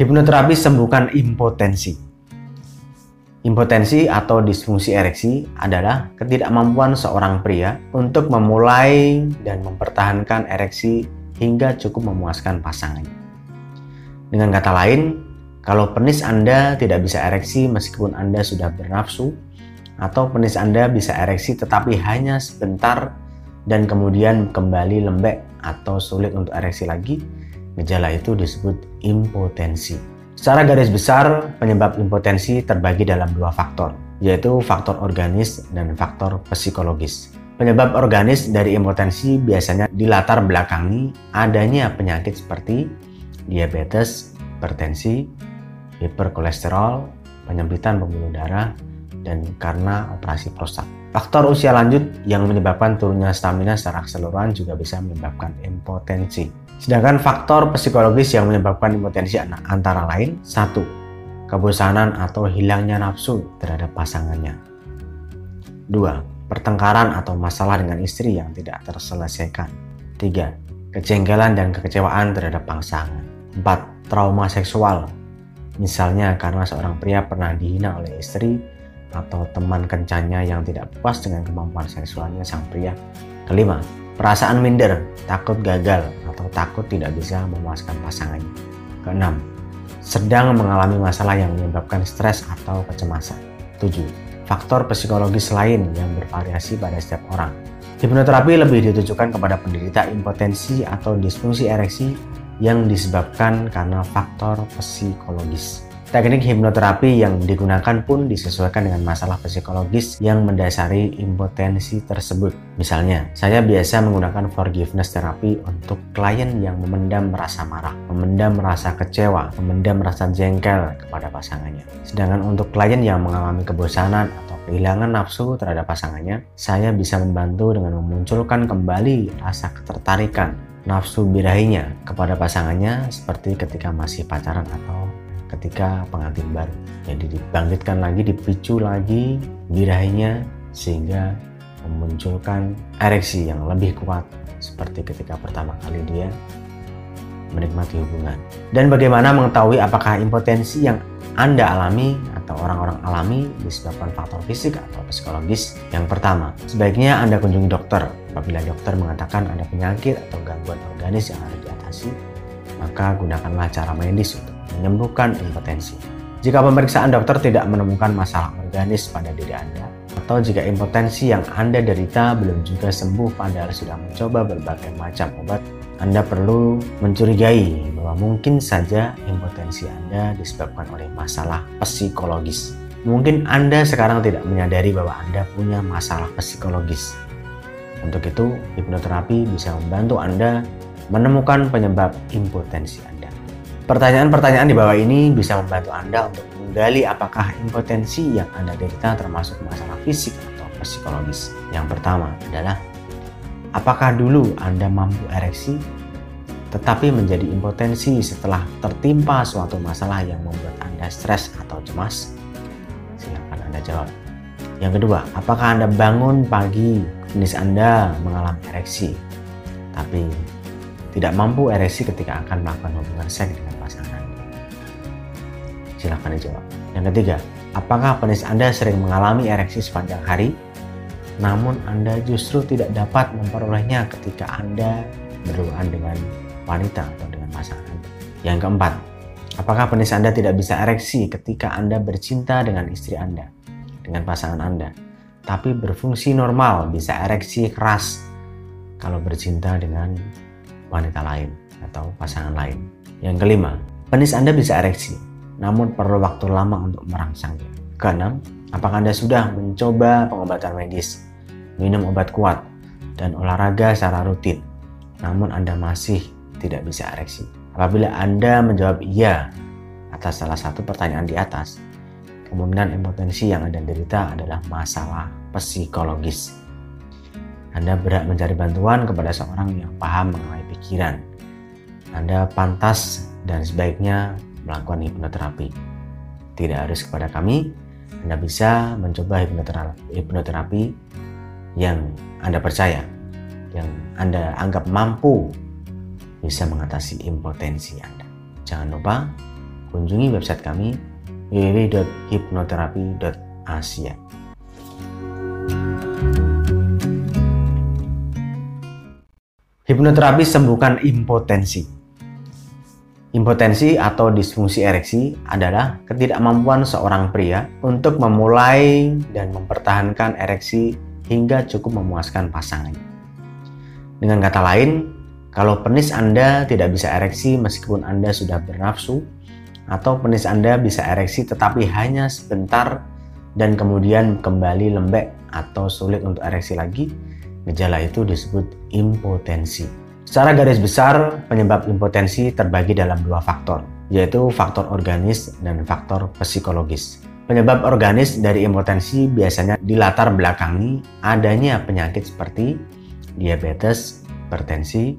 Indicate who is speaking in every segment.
Speaker 1: Hipnoterapi sembuhkan impotensi. Impotensi atau disfungsi ereksi adalah ketidakmampuan seorang pria untuk memulai dan mempertahankan ereksi hingga cukup memuaskan pasangannya. Dengan kata lain, kalau penis Anda tidak bisa ereksi meskipun Anda sudah bernafsu, atau penis Anda bisa ereksi tetapi hanya sebentar dan kemudian kembali lembek atau sulit untuk ereksi lagi, gejala itu disebut impotensi. Secara garis besar, penyebab impotensi terbagi dalam dua faktor, yaitu faktor organis dan faktor psikologis. Penyebab organis dari impotensi biasanya dilatar belakangi adanya penyakit seperti diabetes, hipertensi, hiperkolesterol, penyempitan pembuluh darah, dan karena operasi prostat. Faktor usia lanjut yang menyebabkan turunnya stamina secara keseluruhan juga bisa menyebabkan impotensi. Sedangkan faktor psikologis yang menyebabkan impotensi antara lain satu, kebosanan atau hilangnya nafsu terhadap pasangannya. Dua, pertengkaran atau masalah dengan istri yang tidak terselesaikan. Tiga, kejengkelan dan kekecewaan terhadap pasangan. Empat, trauma seksual. Misalnya karena seorang pria pernah dihina oleh istri atau teman kencannya yang tidak puas dengan kemampuan seksualnya sang pria. Kelima, perasaan minder, takut gagal atau takut tidak bisa memuaskan pasangannya. Keenam, sedang mengalami masalah yang menyebabkan stres atau kecemasan. Tujuh, faktor psikologis lain yang bervariasi pada setiap orang. Hipnoterapi lebih ditujukan kepada penderita impotensi atau disfungsi ereksi yang disebabkan karena faktor psikologis. Teknik hipnoterapi yang digunakan pun disesuaikan dengan masalah psikologis yang mendasari impotensi tersebut. Misalnya, saya biasa menggunakan forgiveness terapi untuk klien yang memendam rasa marah, memendam rasa kecewa, memendam rasa jengkel kepada pasangannya. Sedangkan untuk klien yang mengalami kebosanan atau kehilangan nafsu terhadap pasangannya, saya bisa membantu dengan memunculkan kembali rasa ketertarikan nafsu birahinya kepada pasangannya seperti ketika masih pacaran atau ketika pengantin baru. Jadi dibangkitkan lagi, dipicu lagi birahinya sehingga memunculkan ereksi yang lebih kuat seperti ketika pertama kali dia menikmati hubungan. Dan bagaimana mengetahui apakah impotensi yang Anda alami atau orang-orang alami disebabkan faktor fisik atau psikologis? Yang pertama, sebaiknya Anda kunjungi dokter. Apabila dokter mengatakan ada penyakit atau gangguan organis yang harus diatasi, maka gunakanlah cara medis untuk menyembuhkan impotensi. Jika pemeriksaan dokter tidak menemukan masalah organis pada diri Anda, atau jika impotensi yang Anda derita belum juga sembuh padahal sudah mencoba berbagai macam obat, Anda perlu mencurigai bahwa mungkin saja impotensi Anda disebabkan oleh masalah psikologis. Mungkin Anda sekarang tidak menyadari bahwa Anda punya masalah psikologis. Untuk itu, hipnoterapi bisa membantu Anda menemukan penyebab impotensi Anda. Pertanyaan-pertanyaan di bawah ini bisa membantu Anda untuk menggali apakah impotensi yang Anda derita termasuk masalah fisik atau psikologis. Yang pertama adalah, apakah dulu Anda mampu ereksi tetapi menjadi impotensi setelah tertimpa suatu masalah yang membuat Anda stres atau cemas? Silakan Anda jawab. Yang kedua, apakah Anda bangun pagi, jenis Anda mengalami ereksi, tapi tidak mampu ereksi ketika akan melakukan hubungan seks dengan Silahkan dijawab. Yang ketiga, apakah penis Anda sering mengalami ereksi sepanjang hari, namun Anda justru tidak dapat memperolehnya ketika Anda berhubungan dengan wanita atau dengan pasangan Yang keempat, apakah penis Anda tidak bisa ereksi ketika Anda bercinta dengan istri Anda, dengan pasangan Anda, tapi berfungsi normal, bisa ereksi keras kalau bercinta dengan wanita lain atau pasangan lain. Yang kelima, penis Anda bisa ereksi, namun perlu waktu lama untuk merangsangnya. Keenam, apakah Anda sudah mencoba pengobatan medis, minum obat kuat, dan olahraga secara rutin, namun Anda masih tidak bisa ereksi? Apabila Anda menjawab iya atas salah satu pertanyaan di atas, kemungkinan impotensi yang Anda derita adalah masalah psikologis. Anda berhak mencari bantuan kepada seorang yang paham mengenai pikiran. Anda pantas dan sebaiknya melakukan hipnoterapi. Tidak harus kepada kami, Anda bisa mencoba hipnoterapi, yang Anda percaya, yang Anda anggap mampu bisa mengatasi impotensi Anda. Jangan lupa kunjungi website kami www.hipnoterapi.asia. Hipnoterapi sembuhkan impotensi. Impotensi atau disfungsi ereksi adalah ketidakmampuan seorang pria untuk memulai dan mempertahankan ereksi hingga cukup memuaskan pasangannya. Dengan kata lain, kalau penis Anda tidak bisa ereksi meskipun Anda sudah bernafsu, atau penis Anda bisa ereksi tetapi hanya sebentar dan kemudian kembali lembek atau sulit untuk ereksi lagi, Gejala itu disebut impotensi. Secara garis besar, penyebab impotensi terbagi dalam dua faktor, yaitu faktor organis dan faktor psikologis. Penyebab organis dari impotensi biasanya dilatar belakangi adanya penyakit seperti diabetes, hipertensi,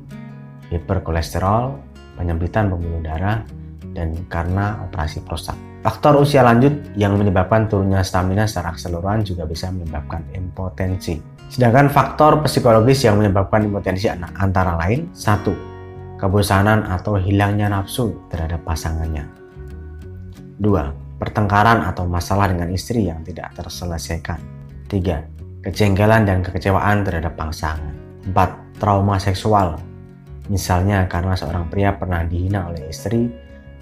Speaker 1: hiperkolesterol, penyempitan pembuluh darah, dan karena operasi prostat. Faktor usia lanjut yang menyebabkan turunnya stamina secara keseluruhan juga bisa menyebabkan impotensi. Sedangkan faktor psikologis yang menyebabkan impotensi antara lain satu, kebosanan atau hilangnya nafsu terhadap pasangannya. Dua, pertengkaran atau masalah dengan istri yang tidak terselesaikan. Tiga, kejengkelan dan kekecewaan terhadap pasangan. Empat, trauma seksual. Misalnya karena seorang pria pernah dihina oleh istri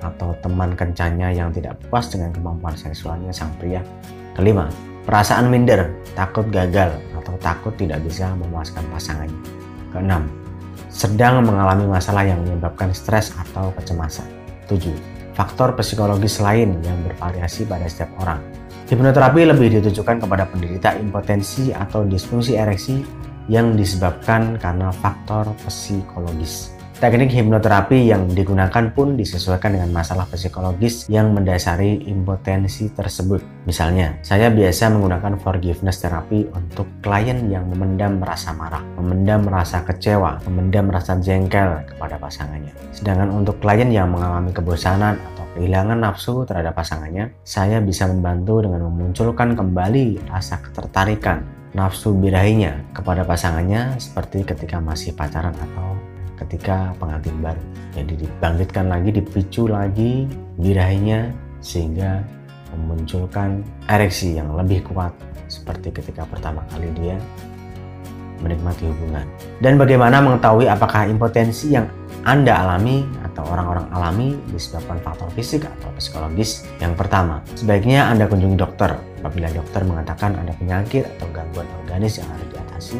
Speaker 1: atau teman kencannya yang tidak puas dengan kemampuan seksualnya sang pria. Kelima, perasaan minder, takut gagal, atau takut tidak bisa memuaskan pasangannya. Keenam, sedang mengalami masalah yang menyebabkan stres atau kecemasan. Tujuh, faktor psikologis lain yang bervariasi pada setiap orang. Hipnoterapi lebih ditujukan kepada penderita impotensi atau disfungsi ereksi yang disebabkan karena faktor psikologis. Teknik hipnoterapi yang digunakan pun disesuaikan dengan masalah psikologis yang mendasari impotensi tersebut. Misalnya, saya biasa menggunakan forgiveness terapi untuk klien yang memendam rasa marah, memendam rasa kecewa, memendam rasa jengkel kepada pasangannya. Sedangkan untuk klien yang mengalami kebosanan atau kehilangan nafsu terhadap pasangannya, saya bisa membantu dengan memunculkan kembali rasa ketertarikan nafsu birahinya kepada pasangannya seperti ketika masih pacaran atau ketika pengantin baru. Jadi dibangkitkan lagi, dipicu lagi birahinya sehingga memunculkan ereksi yang lebih kuat seperti ketika pertama kali dia menikmati hubungan. Dan bagaimana mengetahui apakah impotensi yang Anda alami atau orang-orang alami disebabkan faktor fisik atau psikologis? Yang pertama, sebaiknya Anda kunjungi dokter. Apabila dokter mengatakan ada penyakit atau gangguan organis yang harus diatasi,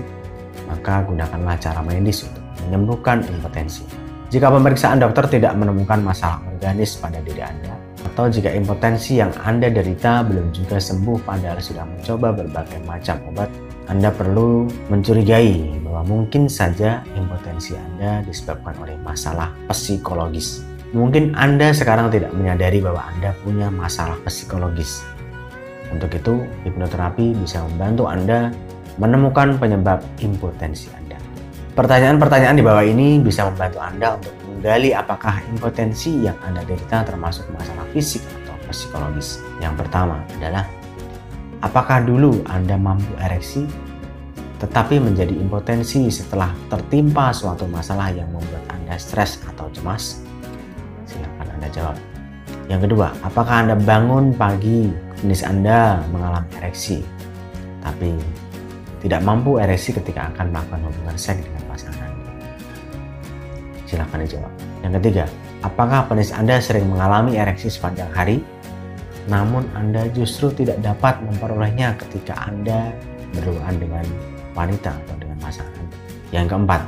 Speaker 1: maka gunakanlah cara medis untuk menyembuhkan impotensi. Jika pemeriksaan dokter tidak menemukan masalah organis pada diri Anda, atau jika impotensi yang Anda derita belum juga sembuh padahal sudah mencoba berbagai macam obat, Anda perlu mencurigai bahwa mungkin saja impotensi Anda disebabkan oleh masalah psikologis. Mungkin Anda sekarang tidak menyadari bahwa Anda punya masalah psikologis. Untuk itu, hipnoterapi bisa membantu Anda menemukan penyebab impotensi. Pertanyaan-pertanyaan di bawah ini bisa membantu Anda untuk menggali apakah impotensi yang Anda derita termasuk masalah fisik atau psikologis. Yang pertama adalah, apakah dulu Anda mampu ereksi tetapi menjadi impotensi setelah tertimpa suatu masalah yang membuat Anda stres atau cemas? Silakan Anda jawab. Yang kedua, apakah Anda bangun pagi, penis Anda mengalami ereksi, tapi tidak mampu ereksi ketika akan melakukan hubungan seks dengan? Silahkan dijawab. Yang ketiga, apakah penis Anda sering mengalami ereksi sepanjang hari, namun Anda justru tidak dapat memperolehnya ketika Anda berduaan dengan wanita atau dengan pasangan? Yang keempat,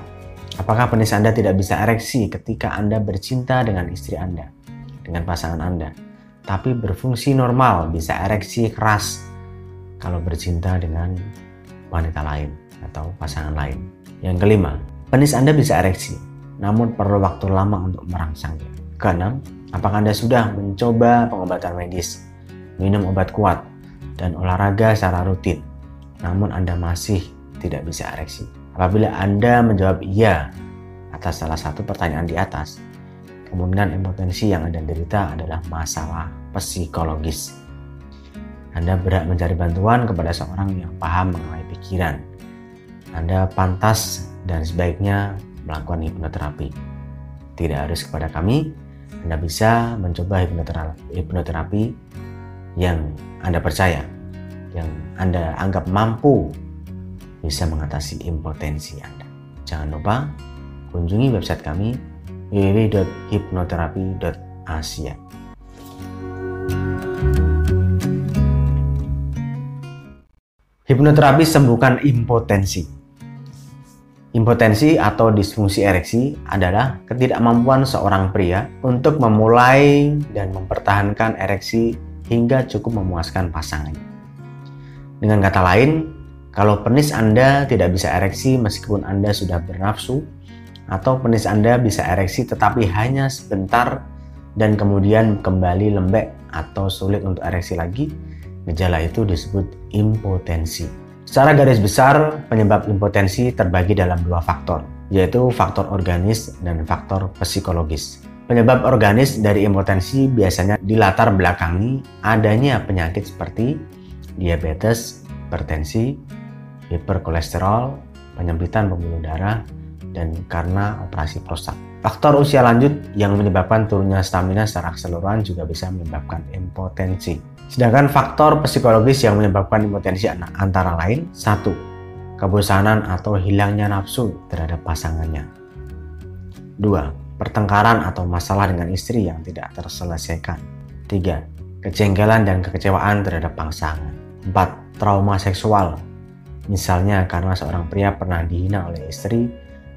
Speaker 1: apakah penis Anda tidak bisa ereksi ketika Anda bercinta dengan istri Anda, dengan pasangan Anda, tapi berfungsi normal, bisa ereksi keras kalau bercinta dengan wanita lain atau pasangan lain. Yang kelima, penis Anda bisa ereksi, namun perlu waktu lama untuk merangsangnya. Keenam, apakah Anda sudah mencoba pengobatan medis, minum obat kuat, dan olahraga secara rutin, namun Anda masih tidak bisa ereksi? Apabila Anda menjawab iya atas salah satu pertanyaan di atas, kemungkinan impotensi yang Anda derita adalah masalah psikologis anda berhak mencari bantuan kepada seorang yang paham mengenai pikiran. Anda pantas dan sebaiknya melakukan hipnoterapi. Tidak harus kepada kami, Anda bisa mencoba hipnoterapi, yang Anda percaya, yang Anda anggap mampu bisa mengatasi impotensi Anda. Jangan lupa kunjungi website kami www.hipnoterapi.asia. Hipnoterapi sembuhkan impotensi. Impotensi atau disfungsi ereksi adalah ketidakmampuan seorang pria untuk memulai dan mempertahankan ereksi hingga cukup memuaskan pasangannya. Dengan kata lain, kalau penis Anda tidak bisa ereksi meskipun Anda sudah bernafsu, atau penis Anda bisa ereksi tetapi hanya sebentar dan kemudian kembali lembek atau sulit untuk ereksi lagi, Gejala itu disebut impotensi. Secara garis besar, penyebab impotensi terbagi dalam dua faktor, yaitu faktor organis dan faktor psikologis. Penyebab organis dari impotensi biasanya dilatar belakangi adanya penyakit seperti diabetes, hipertensi, hiperkolesterol, penyempitan pembuluh darah, dan karena operasi prostat. Faktor usia lanjut yang menyebabkan turunnya stamina secara keseluruhan juga bisa menyebabkan impotensi. Sedangkan faktor psikologis yang menyebabkan impotensi antara lain satu, kebosanan atau hilangnya nafsu terhadap pasangannya. Dua, pertengkaran atau masalah dengan istri yang tidak terselesaikan. Tiga, kejengkelan dan kekecewaan terhadap pasangan. Empat, trauma seksual. Misalnya karena seorang pria pernah dihina oleh istri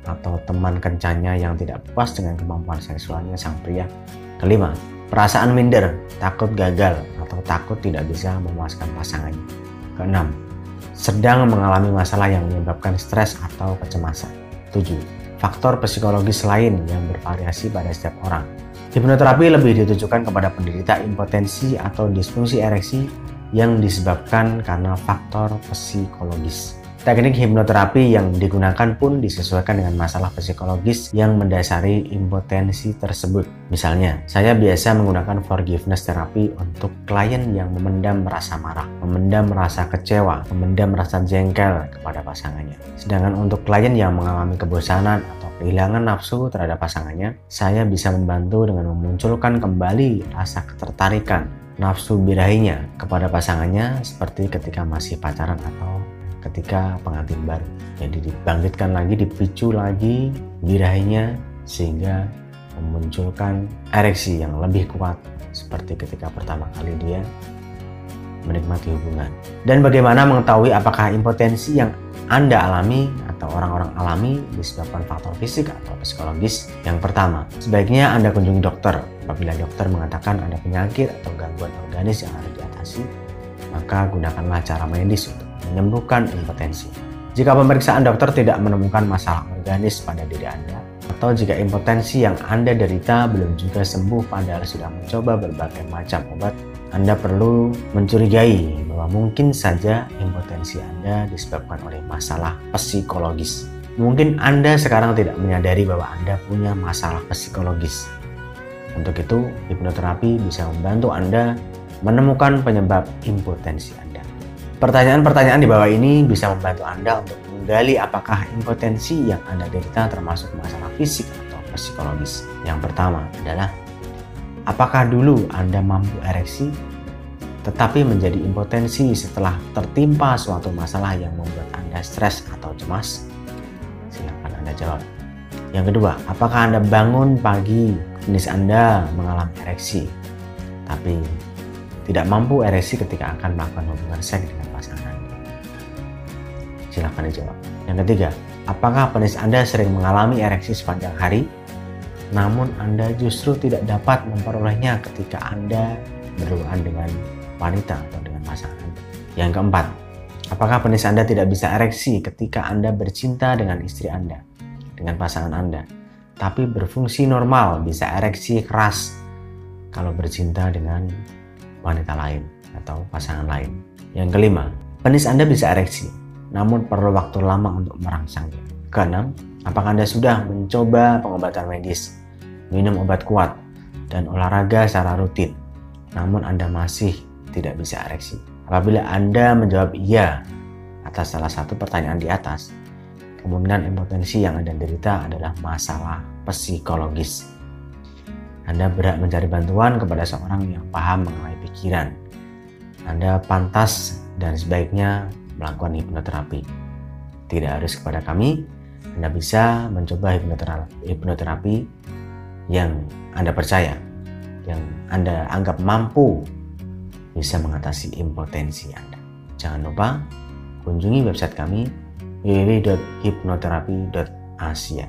Speaker 1: atau teman kencannya yang tidak puas dengan kemampuan seksualnya sang pria. Kelima, perasaan minder, takut gagal, atau takut tidak bisa memuaskan pasangannya. Keenam, sedang mengalami masalah yang menyebabkan stres atau kecemasan. Tujuh, faktor psikologis lain yang bervariasi pada setiap orang. Hipnoterapi lebih ditujukan kepada penderita impotensi atau disfungsi ereksi yang disebabkan karena faktor psikologis. Teknik hipnoterapi yang digunakan pun disesuaikan dengan masalah psikologis yang mendasari impotensi tersebut. Misalnya, saya biasa menggunakan forgiveness terapi untuk klien yang memendam rasa marah, memendam rasa kecewa, memendam rasa jengkel kepada pasangannya. Sedangkan untuk klien yang mengalami kebosanan atau kehilangan nafsu terhadap pasangannya, saya bisa membantu dengan memunculkan kembali rasa ketertarikan nafsu birahinya kepada pasangannya seperti ketika masih pacaran atau ketika pengantin baru. Jadi dibangkitkan lagi, dipicu lagi birahinya sehingga memunculkan ereksi yang lebih kuat seperti ketika pertama kali dia menikmati hubungan. Dan bagaimana mengetahui apakah impotensi yang Anda alami atau orang-orang alami disebabkan faktor fisik atau psikologis? Yang pertama, sebaiknya Anda kunjungi dokter. Apabila dokter mengatakan ada penyakit atau gangguan organis yang harus diatasi, maka gunakanlah cara medis untuk menyembuhkan impotensi. Jika pemeriksaan dokter tidak menemukan masalah organis pada diri Anda, atau jika impotensi yang Anda derita belum juga sembuh padahal sudah mencoba berbagai macam obat, Anda perlu mencurigai bahwa mungkin saja impotensi Anda disebabkan oleh masalah psikologis. Mungkin Anda sekarang tidak menyadari bahwa Anda punya masalah psikologis. Untuk itu, hipnoterapi bisa membantu Anda menemukan penyebab impotensi Anda. Pertanyaan-pertanyaan di bawah ini bisa membantu Anda untuk menggali apakah impotensi yang Anda derita termasuk masalah fisik atau psikologis. Yang pertama adalah, apakah dulu Anda mampu ereksi tetapi menjadi impotensi setelah tertimpa suatu masalah yang membuat Anda stres atau cemas? Silakan Anda jawab. Yang kedua, apakah Anda bangun pagi, penis Anda mengalami ereksi, tapi tidak mampu ereksi ketika akan melakukan hubungan seks dengan pasangan? Silahkan dijawab. Yang ketiga, apakah penis Anda sering mengalami ereksi sepanjang hari, namun Anda justru tidak dapat memperolehnya ketika Anda berhubungan dengan wanita atau dengan pasangan? Yang keempat, apakah penis Anda tidak bisa ereksi ketika Anda bercinta dengan istri Anda, dengan pasangan Anda, tapi berfungsi normal, bisa ereksi keras kalau bercinta dengan wanita lain atau pasangan lain. Yang kelima, penis Anda bisa ereksi, namun perlu waktu lama untuk merangsangnya. Keenam, apakah Anda sudah mencoba pengobatan medis, minum obat kuat, dan olahraga secara rutin, namun Anda masih tidak bisa ereksi? Apabila Anda menjawab iya atas salah satu pertanyaan di atas, kemungkinan impotensi yang Anda derita adalah masalah psikologis. Anda berhak mencari bantuan kepada seorang yang paham mengenai pikiran. Anda pantas dan sebaiknya melakukan hipnoterapi. Tidak harus kepada kami, Anda bisa mencoba hipnoterapi, yang Anda percaya, yang Anda anggap mampu bisa mengatasi impotensi Anda. Jangan lupa kunjungi website kami www.hipnoterapi.asia.